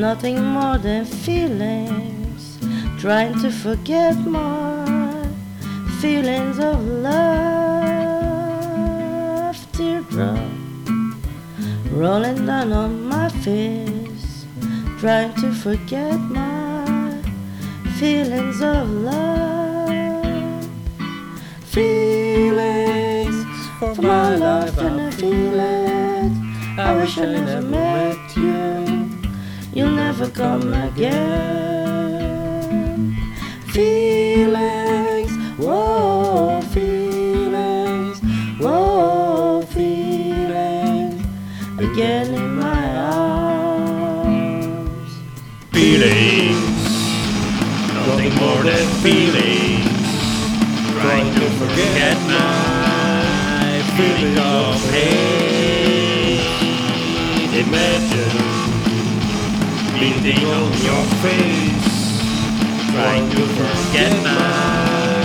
nothing more than feelings, trying to forget my feelings of love, teardrop rolling down on my face, trying to forget my feelings of love, feelings for my life and I feel it. I wish I never met you. You'll never come again. Feelings, whoa, feelings, whoa, feelings. Again in my arms. Feelings, nothing more than feelings. Trying to forget my feeling of hate. Imagine beating on your face. Trying to forget my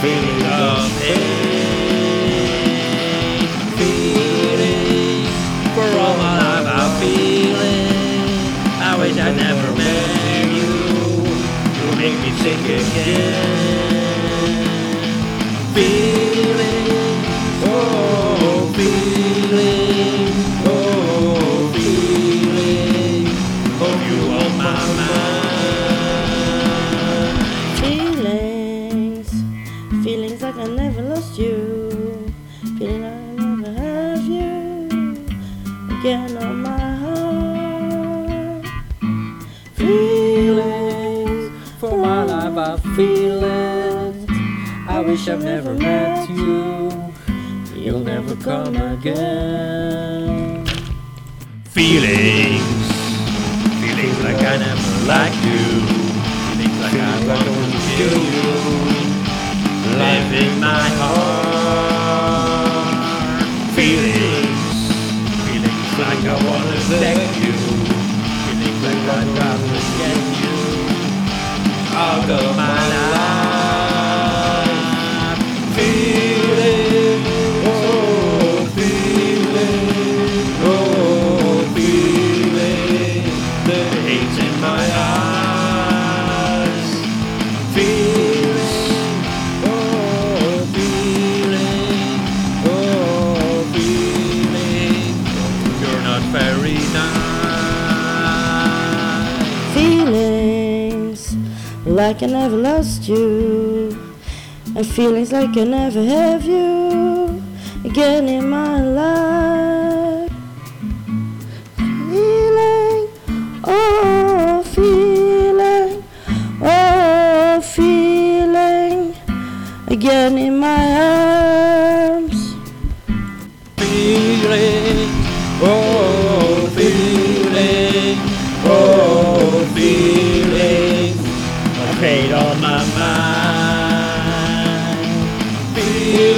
feeling of hate. Feeling for all my life I'm feeling. I wish I never met you. You make me sick again. Feeling, oh lost you. Feeling like I never have you again on my heart. Feelings, for my life I feel it. I wish I've never met you. You'll never come again. Feelings, feelings like I never liked you. Feelings like I want to kill you. In my heart. Feelings, feelings like I wanna thank you. Feelings like I'd rather get you out of my Feelings like I never lost you. And feelings like I never have you again in my life. Feeling, oh, feeling, oh, feeling again in my arms. feeling, Feelings,